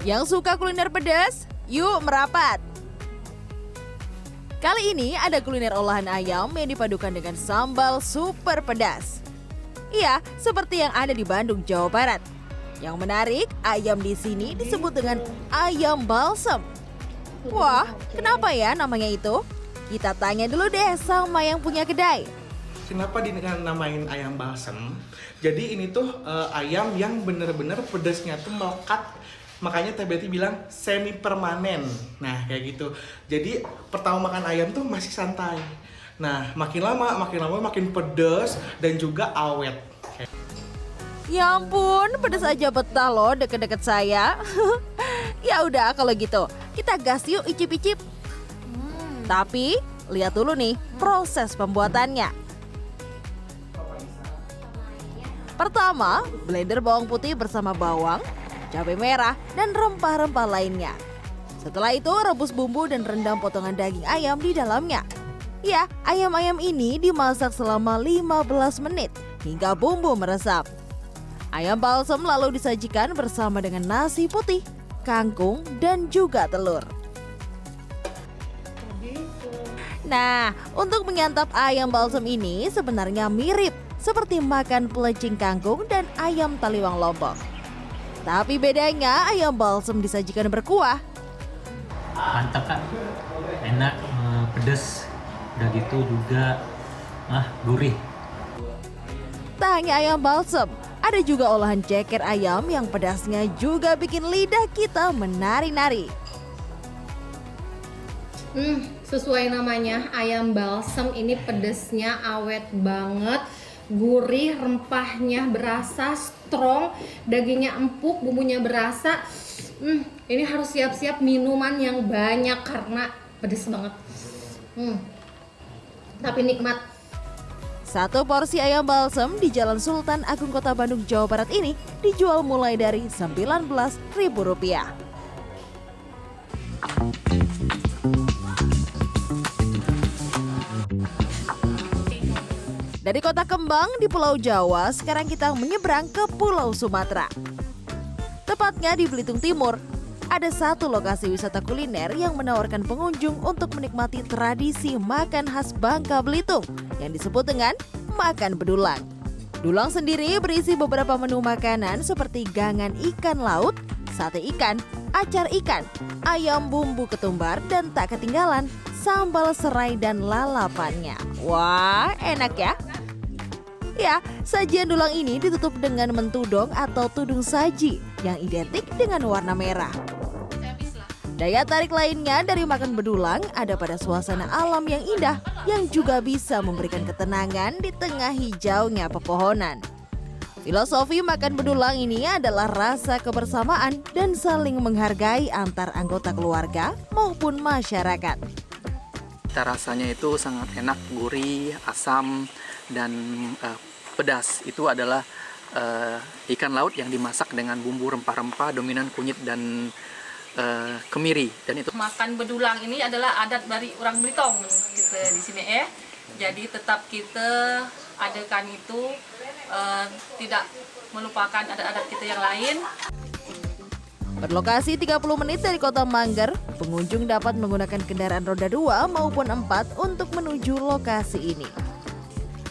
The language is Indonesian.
Yang suka kuliner pedas? Yuk merapat! Kali ini ada kuliner olahan ayam yang dipadukan dengan sambal super pedas. Iya, seperti yang ada di Bandung, Jawa Barat. Yang menarik, ayam di sini disebut dengan ayam balsam. Wah, kenapa ya namanya itu? Kita tanya dulu deh sama yang punya kedai. Kenapa dinamain ayam balsam? Jadi ini tuh uh, ayam yang bener-bener pedasnya tuh melekat makanya Betty bilang semi permanen nah kayak gitu jadi pertama makan ayam tuh masih santai nah makin lama makin lama makin pedas dan juga awet Ya ampun, pedas aja betah loh deket-deket saya. ya udah kalau gitu, kita gas yuk icip-icip. Hmm. Tapi lihat dulu nih proses pembuatannya. Pertama, blender bawang putih bersama bawang, cabai merah, dan rempah-rempah lainnya. Setelah itu rebus bumbu dan rendam potongan daging ayam di dalamnya. Ya, ayam-ayam ini dimasak selama 15 menit hingga bumbu meresap. Ayam balsam lalu disajikan bersama dengan nasi putih, kangkung, dan juga telur. Nah, untuk menyantap ayam balsam ini sebenarnya mirip seperti makan pelecing kangkung dan ayam taliwang lombok. Tapi bedanya ayam balsam disajikan berkuah. Mantap kak, enak, eh, pedes, udah gitu juga ah gurih. Tak hanya ayam balsam, ada juga olahan ceker ayam yang pedasnya juga bikin lidah kita menari-nari. Hmm, sesuai namanya ayam balsam ini pedesnya awet banget gurih, rempahnya berasa, strong, dagingnya empuk, bumbunya berasa. Hmm, ini harus siap-siap minuman yang banyak karena pedes banget. Hmm, tapi nikmat. Satu porsi ayam balsam di Jalan Sultan Agung Kota Bandung, Jawa Barat ini dijual mulai dari Rp19.000. Dari kota Kembang di Pulau Jawa, sekarang kita menyeberang ke Pulau Sumatera. Tepatnya di Belitung Timur, ada satu lokasi wisata kuliner yang menawarkan pengunjung untuk menikmati tradisi makan khas Bangka Belitung yang disebut dengan makan bedulang. Dulang sendiri berisi beberapa menu makanan seperti gangan ikan laut, sate ikan, acar ikan, ayam bumbu ketumbar, dan tak ketinggalan sambal serai dan lalapannya. Wah, enak ya! Ya, sajian dulang ini ditutup dengan mentudong atau tudung saji yang identik dengan warna merah. Daya tarik lainnya dari makan bedulang ada pada suasana alam yang indah yang juga bisa memberikan ketenangan di tengah hijaunya pepohonan. Filosofi makan bedulang ini adalah rasa kebersamaan dan saling menghargai antar anggota keluarga maupun masyarakat. Kita rasanya itu sangat enak, gurih, asam, dan uh, pedas. Itu adalah uh, ikan laut yang dimasak dengan bumbu rempah-rempah dominan kunyit dan uh, kemiri. Dan itu makan bedulang ini adalah adat dari orang Belitung kita di sini eh. Jadi tetap kita adakan itu uh, tidak melupakan adat-adat kita yang lain. Berlokasi 30 menit dari kota Manggar, pengunjung dapat menggunakan kendaraan roda 2 maupun 4 untuk menuju lokasi ini.